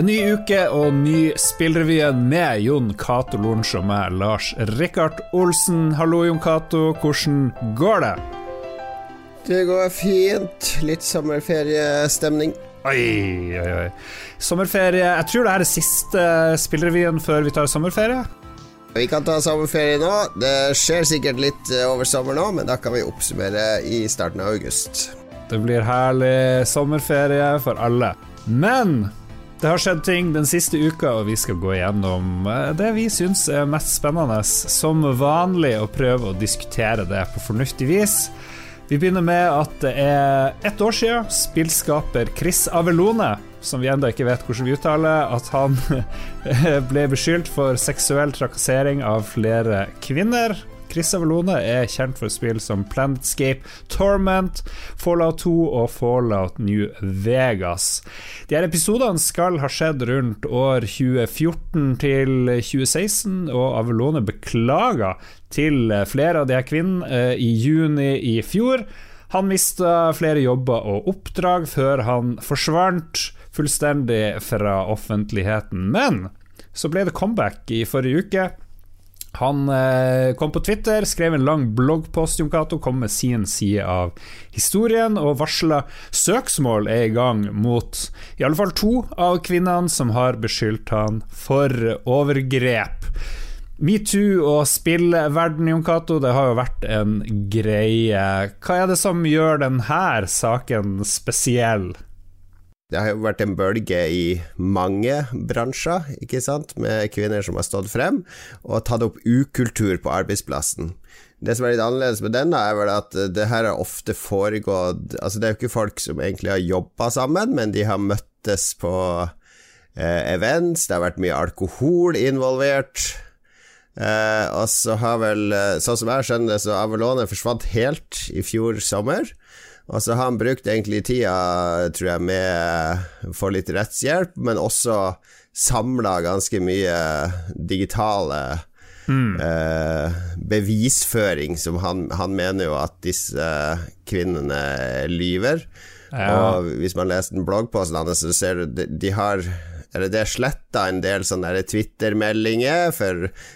En ny uke og ny Spillrevyen med Jon Cato Lorentz og meg, Lars Rikard Olsen. Hallo, Jon Cato. Hvordan går det? Det går fint. Litt sommerferiestemning. Oi, oi, oi. Sommerferie Jeg tror det her er siste Spillrevyen før vi tar sommerferie. Vi kan ta sommerferie nå. Det skjer sikkert litt eh, over sommer nå, men da kan vi oppsummere i starten av august. Det blir herlig sommerferie for alle. Men det har skjedd ting den siste uka, og vi skal gå igjennom eh, det vi syns er mest spennende. Som vanlig å prøve å diskutere det på fornuftig vis. Vi begynner med at det er ett år siden spillskaper Chris Avelone, som vi ennå ikke vet hvordan vi uttaler, at han ble beskyldt for seksuell trakassering av flere kvinner. Chris Avalone er kjent for spill som Planetscape Torment, Fallout 2 og Fallout New Vegas. De her episodene skal ha skjedd rundt år 2014 til 2016, og Avalone beklager til flere av de her kvinnene eh, i juni i fjor. Han mista flere jobber og oppdrag før han forsvant fullstendig fra offentligheten. Men så ble det comeback i forrige uke. Han eh, kom på Twitter, skrev en lang bloggpost om Cato, kom med sin side av historien og varsla søksmål er i gang mot i alle fall to av kvinnene som har beskyldt han for overgrep. Metoo og spillverden, Jon Cato, det har jo vært en greie. Hva er det som gjør denne saken spesiell? Det har jo vært en bølge i mange bransjer, ikke sant, med kvinner som har stått frem og tatt opp ukultur på arbeidsplassen. Det som er litt annerledes med denne, er vel at det her har ofte foregått Altså, det er jo ikke folk som egentlig har jobba sammen, men de har møttes på eh, events, det har vært mye alkohol involvert. Eh, og så har vel, eh, sånn som jeg skjønner det, så Avalone forsvant helt i fjor sommer. Og så har han brukte egentlig tida, tror jeg, med for litt rettshjelp, men også samla ganske mye digitale mm. eh, bevisføring, som han, han, mener jo at disse kvinnene lyver. Ja. Og hvis man leser den bloggposten hans, så ser du de, de har eller det er sletta en del sånne Twitter-meldinger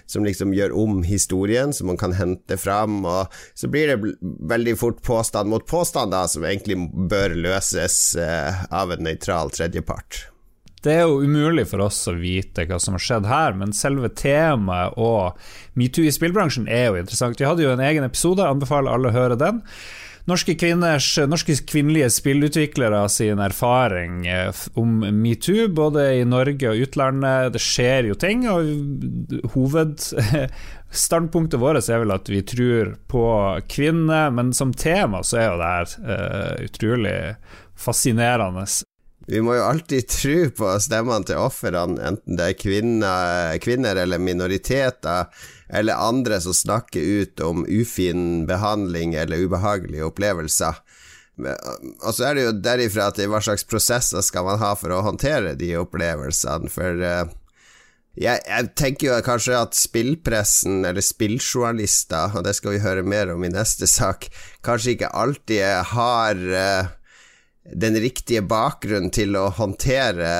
som liksom gjør om historien, som man kan hente fram, og så blir det veldig fort påstand mot påstand, da, som egentlig bør løses eh, av en nøytral tredjepart. Det er jo umulig for oss å vite hva som har skjedd her, men selve temaet og metoo i spillbransjen er jo interessant. Vi hadde jo en egen episode, anbefaler alle å høre den norske, kvinners, norske kvinnelige spillutviklere sin erfaring eh, om metoo, både i Norge og utlandet. Det skjer jo ting, og hovedstandpunktet vårt er vel at vi tror på kvinner, men som tema så er jo det her uh, utrolig fascinerende. Vi må jo alltid tro på stemmene til ofrene, enten det er kvinner, kvinner, eller minoriteter, eller andre som snakker ut om ufin behandling eller ubehagelige opplevelser. Og så er det jo derifra at hva slags prosesser skal man ha for å håndtere de opplevelsene, for uh, jeg, jeg, tenker jo kanskje at spillpressen, eller spilljournalister, og det skal vi høre mer om i neste sak, kanskje ikke alltid har uh, den riktige bakgrunnen til å håndtere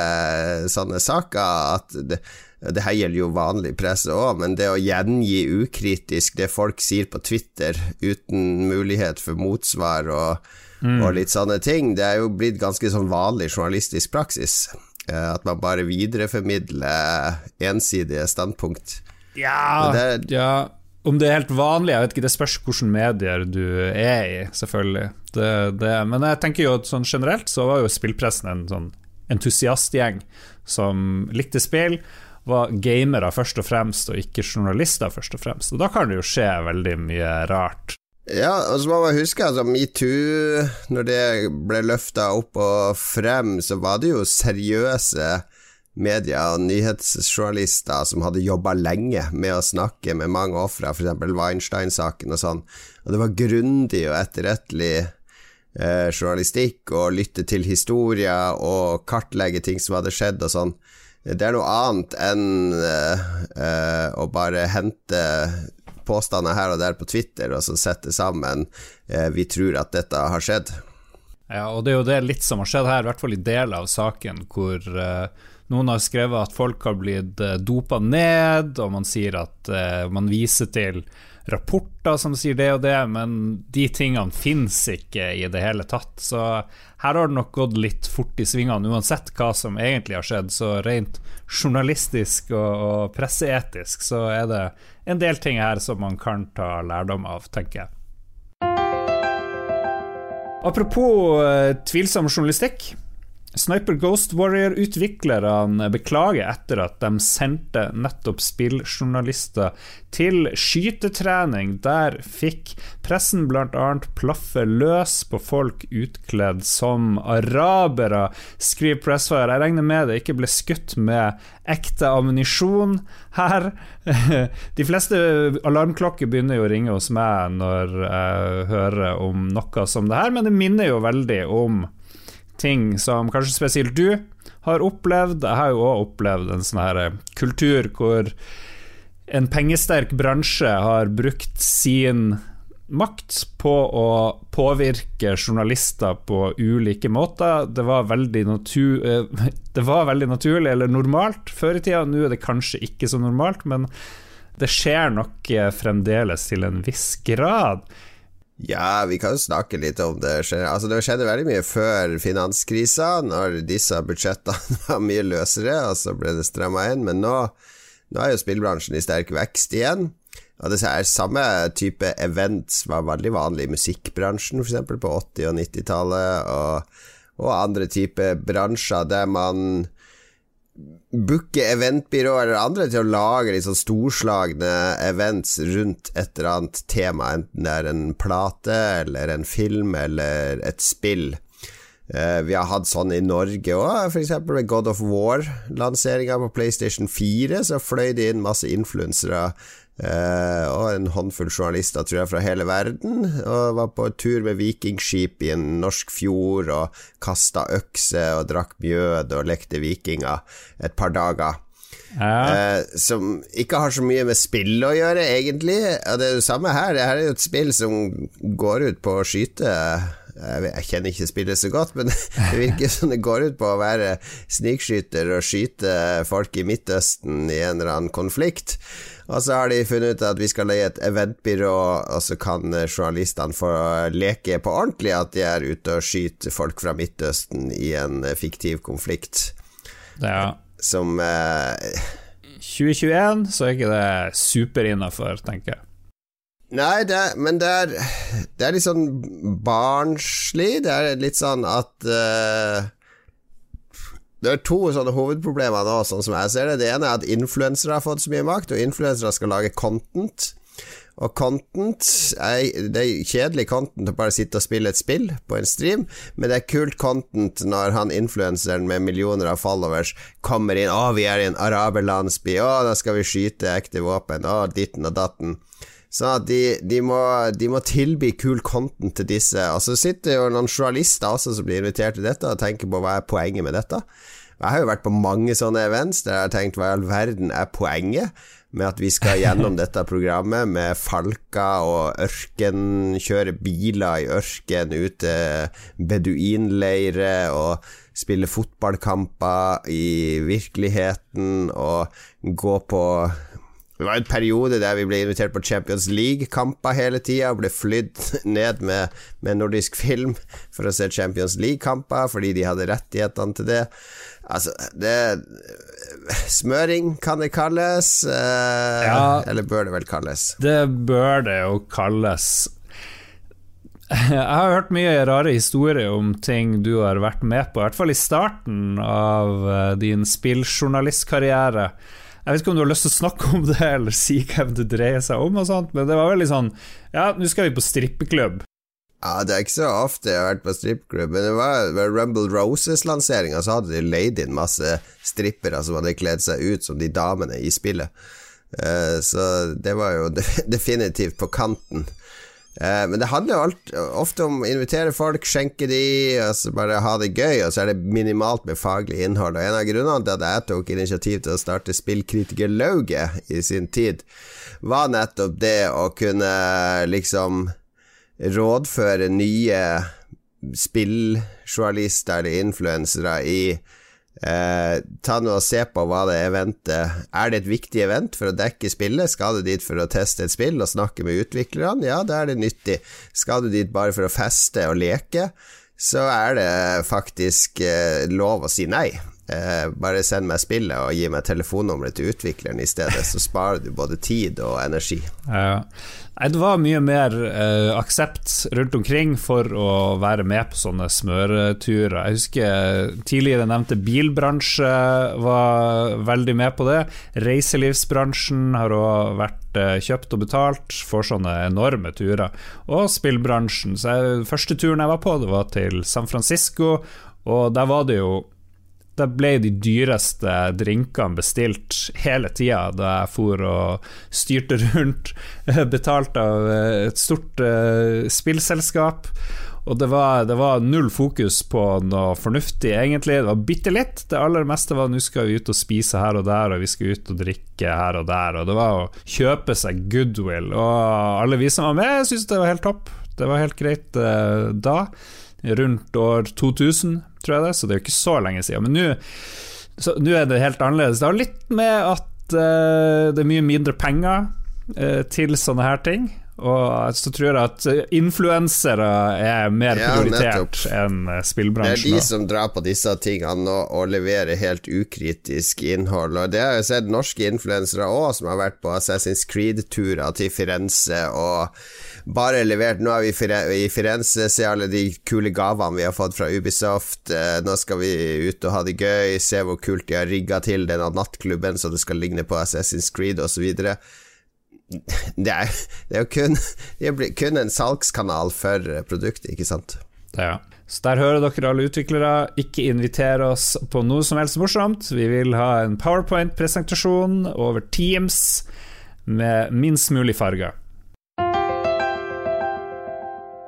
sånne saker. At det, det her gjelder jo vanlig presse òg, men det å gjengi ukritisk det folk sier på Twitter uten mulighet for motsvar og, mm. og litt sånne ting, det er jo blitt ganske sånn vanlig journalistisk praksis. Eh, at man bare videreformidler ensidige standpunkt. Ja, det, ja om det er helt vanlig, jeg vet ikke, det spørs hvilke medier du er i, selvfølgelig. Det, det, men jeg tenker jo at sånn generelt så var jo spillpressen en sånn entusiastgjeng som likte spill, var gamere først og fremst, og ikke journalister først og fremst. Og da kan det jo skje veldig mye rart. Ja, og så må man huske altså metoo, når det ble løfta opp og frem, så var det jo seriøse media og nyhetsjournalister som hadde jobba lenge med å snakke med mange ofre, f.eks. Weinstein-saken og sånn. Og det var grundig og etterrettelig eh, journalistikk å lytte til historier og kartlegge ting som hadde skjedd og sånn. Det er noe annet enn uh, å bare hente påstander her og der på Twitter og så sette sammen uh, 'vi tror at dette har skjedd'. Ja, og det er jo det litt som har skjedd her, i hvert fall i deler av saken, hvor uh, noen har skrevet at folk har blitt dopa ned, og man sier at man viser til rapporter som sier det og det, men de tingene finnes ikke i det hele tatt. Så her har det nok gått litt fort i svingene, uansett hva som egentlig har skjedd. Så rent journalistisk og, og presseetisk så er det en del ting her som man kan ta lærdom av, tenker jeg. Apropos uh, tvilsom journalistikk. Sniper Ghost Warrior-utviklerne beklager etter at de sendte nettopp spilljournalister til skytetrening. Der fikk pressen bl.a. plaffe løs på folk utkledd som arabere, skriver Pressfire. Jeg regner med det ikke ble skutt med ekte ammunisjon her. De fleste alarmklokker begynner jo å ringe hos meg når jeg hører om noe som det her, men det minner jo veldig om ting som kanskje spesielt du har opplevd. Jeg har jo òg opplevd en sånn her eh, kultur hvor en pengesterk bransje har brukt sin makt på å påvirke journalister på ulike måter. Det var veldig, natur, eh, det var veldig naturlig, eller normalt, før i tida. Nå er det kanskje ikke så normalt, men det skjer nok eh, fremdeles til en viss grad. Ja, vi kan jo snakke litt om det. Altså, det skjedde veldig mye før finanskrisa, når disse budsjettene var mye løsere, og så ble det stramma inn. Men nå, nå, er jo spillbransjen i sterk vekst igjen. Og det er samme type events var veldig vanlig i musikkbransjen, f.eks. på 80- og 90-tallet, og, og andre typer bransjer der man booke eventbyråer eller andre til å lage liksom storslagne events rundt et eller annet tema, enten det er en plate eller en film eller et spill. Uh, vi har hatt sånn i Norge òg, f.eks. med God of War-lanseringa på PlayStation 4. Så fløy det inn masse influensere Uh, og en håndfull journalister, tror jeg, fra hele verden. Og var på tur med vikingskip i en norsk fjord og kasta økse og drakk mjød og lekte vikinger et par dager. Ja. Uh, som ikke har så mye med spill å gjøre, egentlig. Og det er jo samme her. Det her er jo et spill som går ut på å skyte jeg, kjenner ikke spillet så godt, men det virker som det går ut på å være snikskyter og skyte folk i Midtøsten i en eller annen konflikt. Og så har de funnet ut at vi skal leie et eventbyrå, og så kan journalistene få leke på ordentlig at de er ute og skyter folk fra Midtøsten i en fiktiv konflikt. Ja. Som eh, 2021 så er ikke det super innafor, tenker jeg. Nei, det men det er, det er litt sånn barnslig. Det er litt sånn at uh, Det er to sånne hovedproblemer nå, sånn som jeg ser det. Det ene er at influensere har fått så mye makt, og influensere skal lage content. Og content er, Det er kjedelig content å bare sitte og spille et spill på en stream, men det er kult content når han influenseren med millioner av followers kommer inn 'Å, vi er i en araberlandsby. Å, da skal vi skyte ekte våpen. Å, ditten og datten'. Sånn at de, de, må, de, må, tilby kul content til disse. Og så sitter jo noen journalister også som blir invitert til dette, og tenker på hva er poenget med dette. Jeg har jo vært på mange sånne events der jeg har tenkt hva i all verden er poenget med at vi skal gjennom dette programmet med falker og ørken, kjøre biler i ørken, ut til beduinleire og spille fotballkamper i virkeligheten og gå på det var en periode der vi ble invitert på Champions League-kamper hele tida, og ble flydd ned med, med, nordisk film for å se Champions League-kamper, fordi de hadde rettighetene til det. Altså, det Smøring kan det kalles, eh, ja, eller bør det vel kalles? Det bør det jo kalles. Jeg har hørt mye rare historier om ting du har vært med på, i hvert fall i starten av eh, din spilljournalistkarriere. Jeg vet ikke om du har lyst til å snakke om det, eller si hvem det dreier seg om, og sånt, men det var veldig sånn Ja, nå skal vi på strippeklubb. Ja, Det er ikke så ofte jeg har vært på strippeklubb, men det var ved Rumble Roses-lanseringa, så hadde de leid inn masse strippere som hadde kledd seg ut som de damene i spillet. Uh, så det var jo definitivt på kanten. Eh, men det handler jo alt, ofte om å invitere folk, skjenke de, altså bare ha det gøy, og så er det minimalt med faglig innhold. Og En av grunnene til at jeg tok initiativ til å starte Spillkritikerlauget i sin tid, var nettopp det å kunne liksom rådføre nye spilljournalister eller influensere i Eh, ta nå og Se på hva det eventet Er det et viktig event for å dekke spillet? Skal du dit for å teste et spill og snakke med utviklerne? Ja, da er det nyttig. Skal du dit bare for å feste og leke? Så er det faktisk eh, lov å si nei. Eh, bare send meg spillet og gi meg telefonnummeret til utvikleren i stedet, så sparer du både tid og energi. Ja. Det var mye mer eh, aksept rundt omkring for å være med på sånne smøreturer. Jeg husker tidligere nevnte bilbransje var veldig med på det. Reiselivsbransjen har òg vært eh, kjøpt og betalt for sånne enorme turer. Og spillbransjen. Så jeg, første turen jeg var på, det var til San Francisco, og der var det jo da ble de dyreste drinkene bestilt hele tida da jeg for og styrte rundt, betalt av eh, et stort uh, spillselskap. Og det var, det var, null fokus på noe fornuftig, egentlig. Det var bitte litt. Det aller meste var nå skal vi ut og spise her og der, og vi skal ut og drikke her og der. Og det var å kjøpe seg goodwill. Og alle vi som var med, syntes det var helt topp. Det var helt greit uh, da rundt år 2000, tror jeg det, så det er jo ikke så lenge siden. Men nå er det helt annerledes. Det har litt med at uh, det er mye mindre penger uh, til sånne her ting. Og så tror jeg at influensere er mer prioritert enn spillbransjen. Det er de som drar på disse tingene og, og leverer helt ukritisk innhold. Og Det har jeg sett norske influensere òg, som har vært på Assassin's Creed-turer til Firenze og bare levert Nå er vi i Firenze, se alle de kule gavene vi har fått fra Ubisoft. Eh, nå skal vi ut og ha det gøy, se hvor kult de har rigga til denne nattklubben så det skal ligne på Assassin's Creed osv det er, det er jo kun, det kun, en salgskanal for produktet, ikke sant? Ja. Så der hører dere alle utviklere. Ikke inviter oss på noe som helst morsomt. Vi vil ha en powerpoint-presentasjon over Teams med minst mulig farger.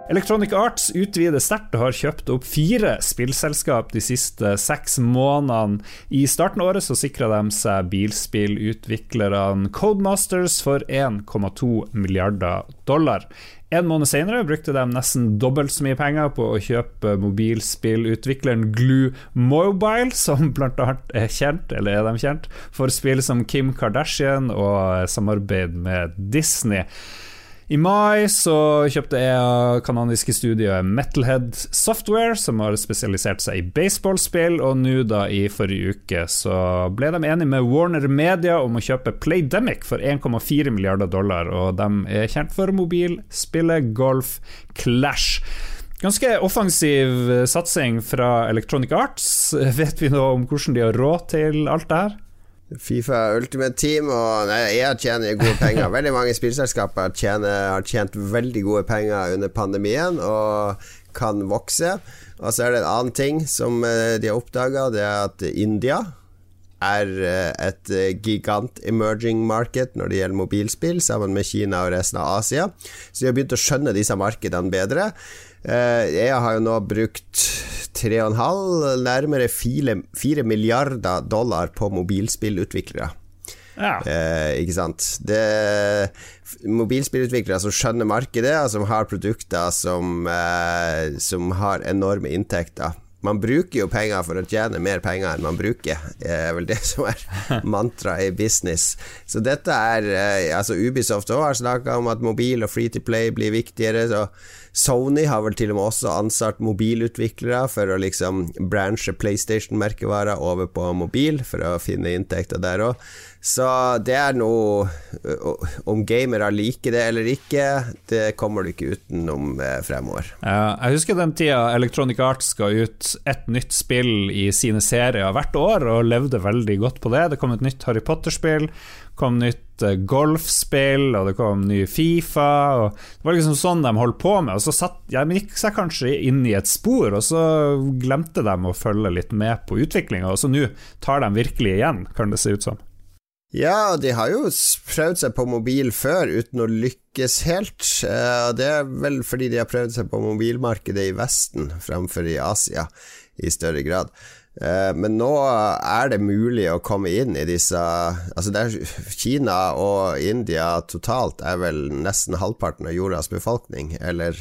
Electronic Arts utvider sterkt og har kjøpt opp fire spillselskap de siste seks månedene. I starten av året så sikra de seg bilspillutviklerne Codemasters for 1,2 milliarder dollar. En måned senere brukte de nesten dobbelt så mye penger på å kjøpe mobilspillutvikleren Glue Mobile, som bl.a. er kjent, eller er de kjent, for spill som Kim Kardashian og samarbeid med Disney. I mai så kjøpte jeg kanadiske studioet Metalhead Software, som har spesialisert seg i baseballspill, og nå da i forrige uke så ble de enige med Warner Media om å kjøpe Playdemic for 1,4 milliarder dollar, og de er kjent for mobilspillet Golf Clash. Ganske offensiv satsing fra Electronic Arts. Vet vi noe om hvordan de har råd til alt det her? Fifa Ultimate Team og jeg tjener gode penger. Veldig mange spillselskaper tjener, har tjent veldig gode penger under pandemien og kan vokse. Og så er det en annen ting som eh, de har oppdaga, det er at India er eh, et gigant emerging market når det gjelder mobilspill, sammen med Kina og resten av Asia. Så de har begynt å skjønne disse markedene bedre. Jeg har jo nå brukt 3,5, nærmere 4, milliarder dollar på mobilspillutviklere. Ja. Eh, ikke sant. Det, mobilspillutviklere som skjønner markedet, og som har produkter som, eh, som har enorme inntekter. Man bruker jo penger for å tjene mer penger enn man bruker, det er vel det som er mantraet i business. Så dette er eh, Altså Ubisoft har snakka om at mobil og free to play blir viktigere. Så Sony har vel til og med også ansatt mobilutviklere for å liksom branche PlayStation-merkevarer over på mobil, for å finne inntekter der òg. Så det er noe Om gamere liker det eller ikke, det kommer du ikke utenom eh, fremover. Jeg husker den tida Electronic Arts ga ut et nytt spill i sine serier hvert år, og levde veldig godt på det. Det kom et nytt Harry Potter-spill, kom nytt eh, golfspill, og det kom ny Fifa. Det var liksom sånn de holdt på med. Og så satt, ja, gikk seg kanskje inn i et spor, og så glemte de å følge litt med på utviklinga, og så nå tar de virkelig igjen, kan det se ut som. Ja, de har jo prøvd seg på mobil før uten å lykkes helt. Eh, det er vel fordi de har prøvd seg på mobilmarkedet i Vesten fremfor i Asia i større grad. Eh, men nå er det mulig å komme inn i disse Altså er, Kina og India totalt er vel nesten halvparten av jordas befolkning, eller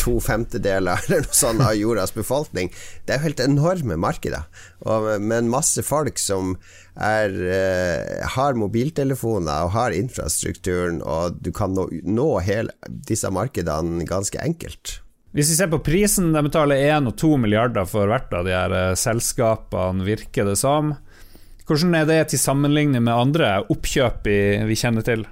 to femtedeler eller noe sånt av jordas befolkning. Det er jo helt enorme markeder. Og med en masse folk som er, eh, har mobiltelefoner og har infrastrukturen, og du kan nå, nå hele disse markedene ganske enkelt. Hvis vi ser på prisen, de betaler 1 og 2 milliarder for hvert av de her eh, selskapene, virker det som. Hvordan er det til sammenligning med andre oppkjøp vi kjenner til?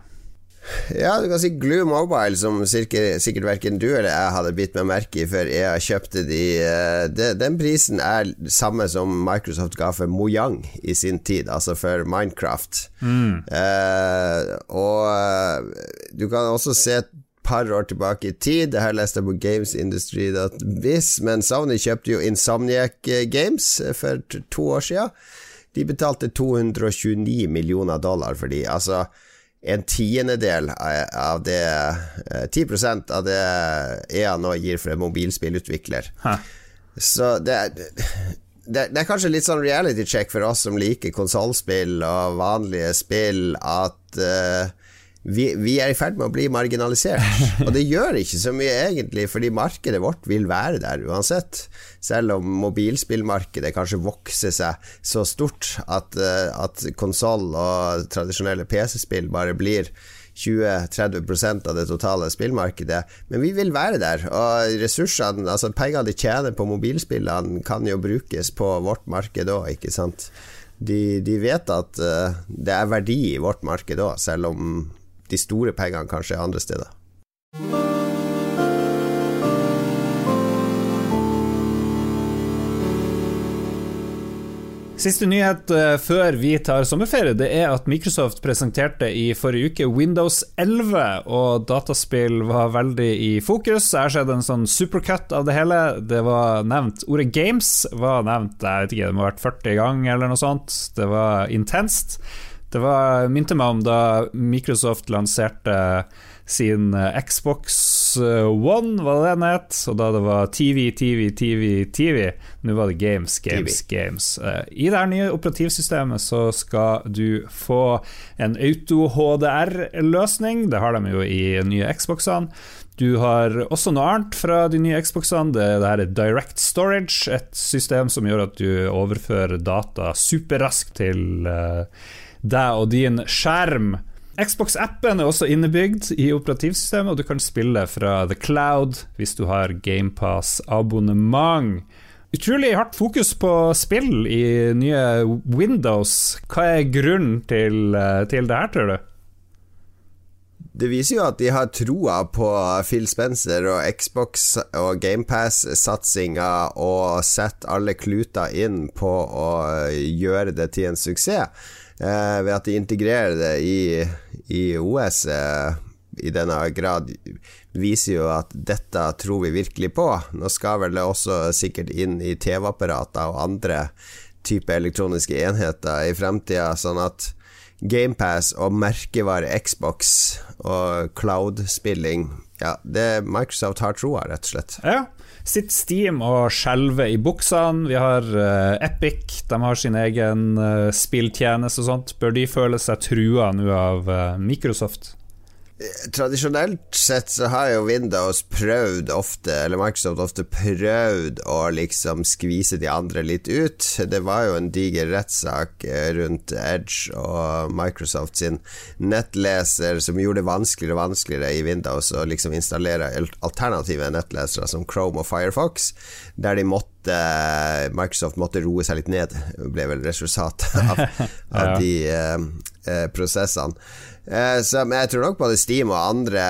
Ja, du kan si Glue Mobile, som sikkert, sikkert verken du eller jeg hadde bitt meg merke i før jeg kjøpte de. Eh, de. Den prisen er samme som Microsoft ga for Mojang i sin tid, altså for Minecraft. Mm. Eh, og eh, du kan også se et par år tilbake i tid. Det her leste jeg på gamesindustry.biz, men Sony kjøpte jo Insomniac Games for to år siden. De betalte 229 millioner dollar for de. Altså en tiendedel av det 10 eh, av det EA nå gir for en mobilspillutvikler. Hæ. Så det er, det, det er kanskje litt sånn reality check for oss som liker konsollspill og vanlige spill, at uh, vi, vi, er i ferd med å bli marginalisert. Og det gjør ikke så mye, egentlig, fordi markedet vårt vil være der uansett. Selv om mobilspillmarkedet kanskje vokser seg så stort at, uh, at konsoll og tradisjonelle PC-spill bare blir 20-30% av det totale spillmarkedet. Men vi vil være der, og ressursene, altså pengene de tjener på mobilspillene, kan jo brukes på vårt marked òg, ikke sant. De, de, vet at uh, det er verdi i vårt marked òg, selv om de store pengene kanskje andre steder. Siste nyhet uh, før vi tar sommerferie, det er at Microsoft presenterte i forrige uke Windows 11, og dataspill var veldig i fokus. Jeg har sett en sånn supercut av det hele. Det var nevnt Ordet games var nevnt jeg vet ikke, det må ha vært 40 ganger eller noe sånt. Det var intenst. Det var, minte meg om da Microsoft lanserte sin eh, Xbox eh, One, var det den het? Og da det var TV, TV, TV, TV. Nå var det Games, Games, TV. Games. Eh, I det her nye operativsystemet så skal du få en auto-HDR-løsning. Det har de jo i nye Xboxene. Du har også noe annet fra de nye Xboxene. Det, det her er Direct Storage, et system som gjør at du overfører data superraskt til uh, deg og din skjerm. Xbox-appen er også innebygd i operativsystemet, og du kan spille fra The Cloud hvis du har GamePass-abonnement. Utrolig hardt fokus på spill i nye Windows. Hva er grunnen til, eh, til det her, tror du? Det viser jo at de har troa på Phil Spencer og Xbox og GamePass-satsinga og sett alle kluter inn på å gjøre det til en suksess eh, ved at de integrerer det i, i OS eh, i denne grad, viser jo at dette tror vi virkelig på. Nå skal vel det også sikkert inn i TV-apparater og andre typer elektroniske enheter i fremtida, sånn at GamePass og merkevare Xbox og cloud-spilling Ja, det Microsoft har troa, rett og slett. Ja, Sitt Steam og skjelver i buksene. Vi har uh, Epic, de har sin egen uh, spilltjeneste og sånt. Bør de føle seg trua nå av uh, Microsoft? Tradisjonelt sett så har jo Windows prøvd ofte, eller Microsoft ofte prøvd å liksom skvise de andre litt ut. Det var jo en diger rettssak eh, rundt Edge og Microsoft sin nettleser som gjorde det vanskeligere og vanskeligere i Windows å liksom installere alternative nettlesere som Chrome og Firefox, der de måtte Microsoft måtte roe seg litt ned, ble vel resultatet av, av de eh, eh, prosessene. Eh, så, men jeg tror nok både Steam og andre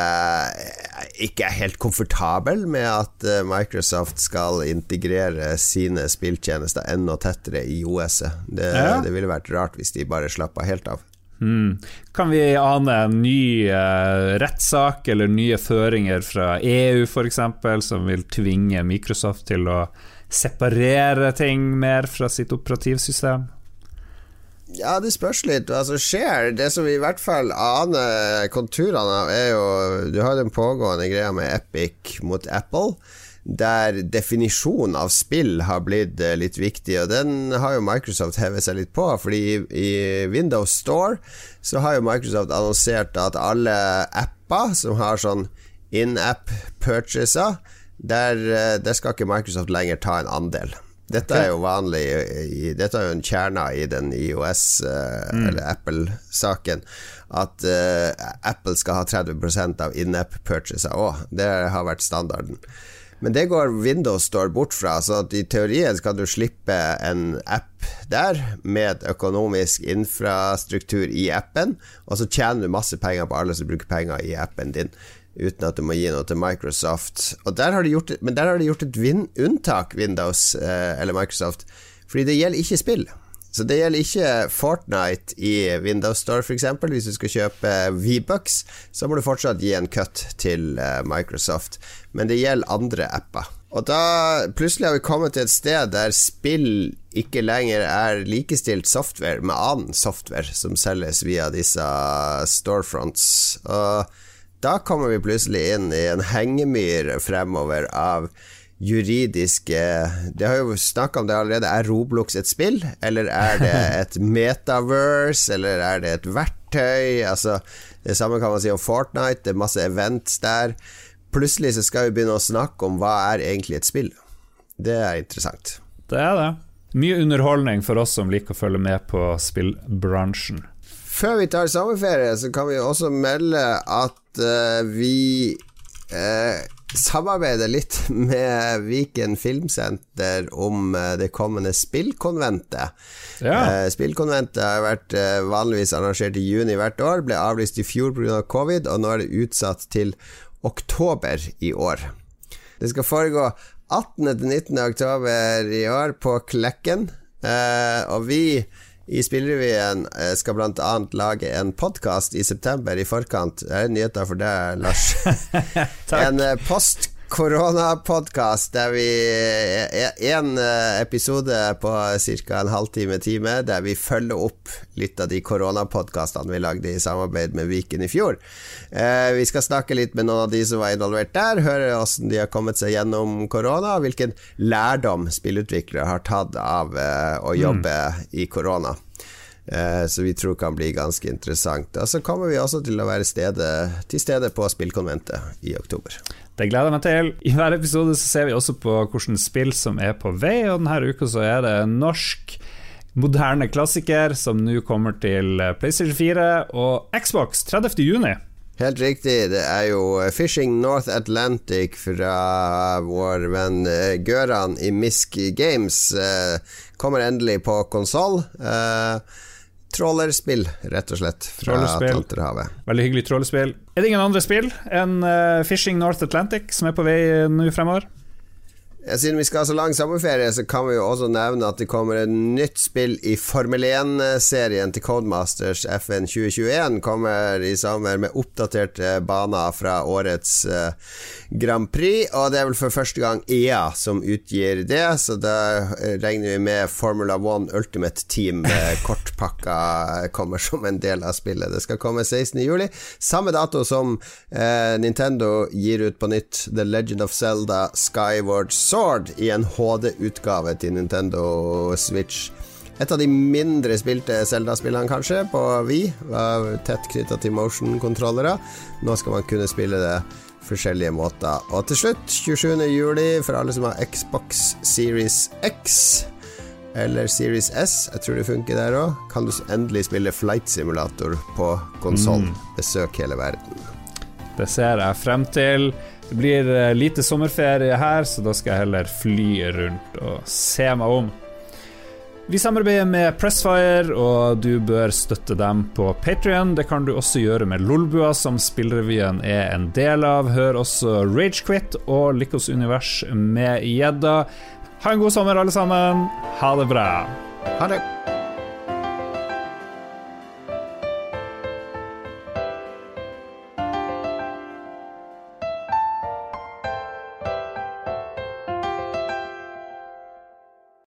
eh, ikke er helt komfortabel med at eh, Microsoft skal integrere sine spilltjenester enda tettere i OS-et. Det, ja. det, ville vært rart hvis de bare slappa helt av. Mm. Kan vi ane en ny uh, rettssak eller nye føringer fra EU f.eks., som vil tvinge Microsoft til å separere ting mer fra sitt operativsystem? Ja, det spørs litt hva som skjer. Det som vi i hvert fall aner konturene av, er jo Du har den pågående greia med Epic mot Apple, der definisjonen av spill har blitt eh, litt viktig, og den har jo Microsoft hevet seg litt på, fordi i Windows Store så har jo Microsoft annonsert at alle apper som har sånn in-app purchaser der, eh, der skal ikke Microsoft lenger ta en andel. Dette er jo vanlig i, Dette er jo en kjerne i den IOS- eh, Mm. eller Apple-saken. At eh, Apple skal ha 30% av in-app-purchaser òg. Det har vært standarden. Men det går Windows Store bort fra, så i teorien skal kan du slippe en app der med økonomisk infrastruktur i appen, og så tjener du masse penger på alle som bruker penger i appen din. Uten at du må gi noe til Microsoft. Der de gjort, men der har de gjort et vin, unntak, Windows eh, eller Microsoft, fordi det gjelder ikke spill. Så det gjelder ikke Fortnite i Windows Store, f.eks. Hvis du skal kjøpe V-Bucks, så må du fortsatt gi en cut til eh, Microsoft. Men det gjelder andre apper. Og da plutselig har vi kommet til et sted der spill ikke lenger er likestilt software med annen software som selges via disse storefronts. Og da kommer vi plutselig inn i en hengemyr fremover av juridiske De har jo snakka om det allerede. Er Roblox et spill, eller er det et metaverse, eller er det et verktøy? Altså, det samme kan man si om Fortnite. Det er masse events der. Plutselig så skal vi begynne å snakke om hva er egentlig et spill. Det er interessant. Det er det. Mye underholdning for oss som liker å følge med på spillbransjen. Før vi tar sommerferie, så kan vi også melde at vi eh, samarbeider litt med Viken Filmsenter om eh, det kommende spillkonventet. Ja. Eh, spillkonventet har vært eh, vanligvis arrangert i juni hvert år, ble avlyst i fjor pga. covid, og nå er det utsatt til oktober i år. Det skal foregå 18. til 19. oktober i år på Klekken, eh, og vi i Spillrevyen eh, skal bl.a. lage en podkast i september i forkant. Det er nyheter for deg, Lars. en eh, post koronapodkast der vi En eh, episode på ca. en halvtime, time, der vi følger opp litt av de koronapodkastene vi lagde i samarbeid med Viken i fjor. Eh, vi skal snakke litt med noen av de som var involvert der, høre hvordan de har kommet seg gjennom korona, og hvilken lærdom spillutviklere har tatt av eh, å jobbe i korona. Eh, Så vi tror kan bli ganske interessant. Og så kommer vi også til å være stede, til stede på spillkonventet i oktober. Det gleder jeg meg til. I hver episode så ser vi også på hvilke spill som er på vei, og denne uka så er det norsk moderne klassiker som nå kommer til PlayStation 4 og Xbox 30. juni. Helt riktig, det er jo Fishing North Atlantic fra vår venn eh, Gøran i Misk Games. eh, Kommer endelig på konsoll. Trålerspill, rett og slett, fra Atlanterhavet. Veldig hyggelig trollerspill Er det ingen andre spill enn eh, Fishing North Atlantic som er på vei nå fremover? Siden vi skal ha så lang sommerferie, så kan vi jo også nevne at det kommer et nytt spill i Formel 1-serien til Codemasters FN 2021. Kommer i sommer med oppdaterte baner fra årets eh, Grand Prix. Og det er vel for første gang EA som utgir det, så da eh, regner vi med Formula 1 Ultimate Team eh, kortpakka kommer som en del av spillet. Det skal komme 16. juli, samme dato som Nintendo gir ut på nytt The Legend of Zelda Skyward Sword i en HD-utgave til Nintendo Switch. Et av de mindre spilte Zelda-spillene, kanskje, på Wii. Var tett knytta til motion-kontrollere. Nå skal man kunne spille det forskjellige måter. Og til slutt, 27. juli, for alle som har Xbox Series X eller Series S, jeg tror det funker der òg, kan du endelig spille Flight Simulator på konsoll. Besøk hele verden. Det ser jeg frem til. Det blir eh, lite sommerferie her, så da skal jeg heller fly rundt og se meg om. Vi samarbeider med Pressfire, og du bør støtte dem på Patrion. Det kan du også gjøre med Lolbua, som Spillrevyen er en del av. Hør også Ragequit og Lykkos univers med gjedda. Ha en god sommer, alle sammen. Ha det bra. Ha det.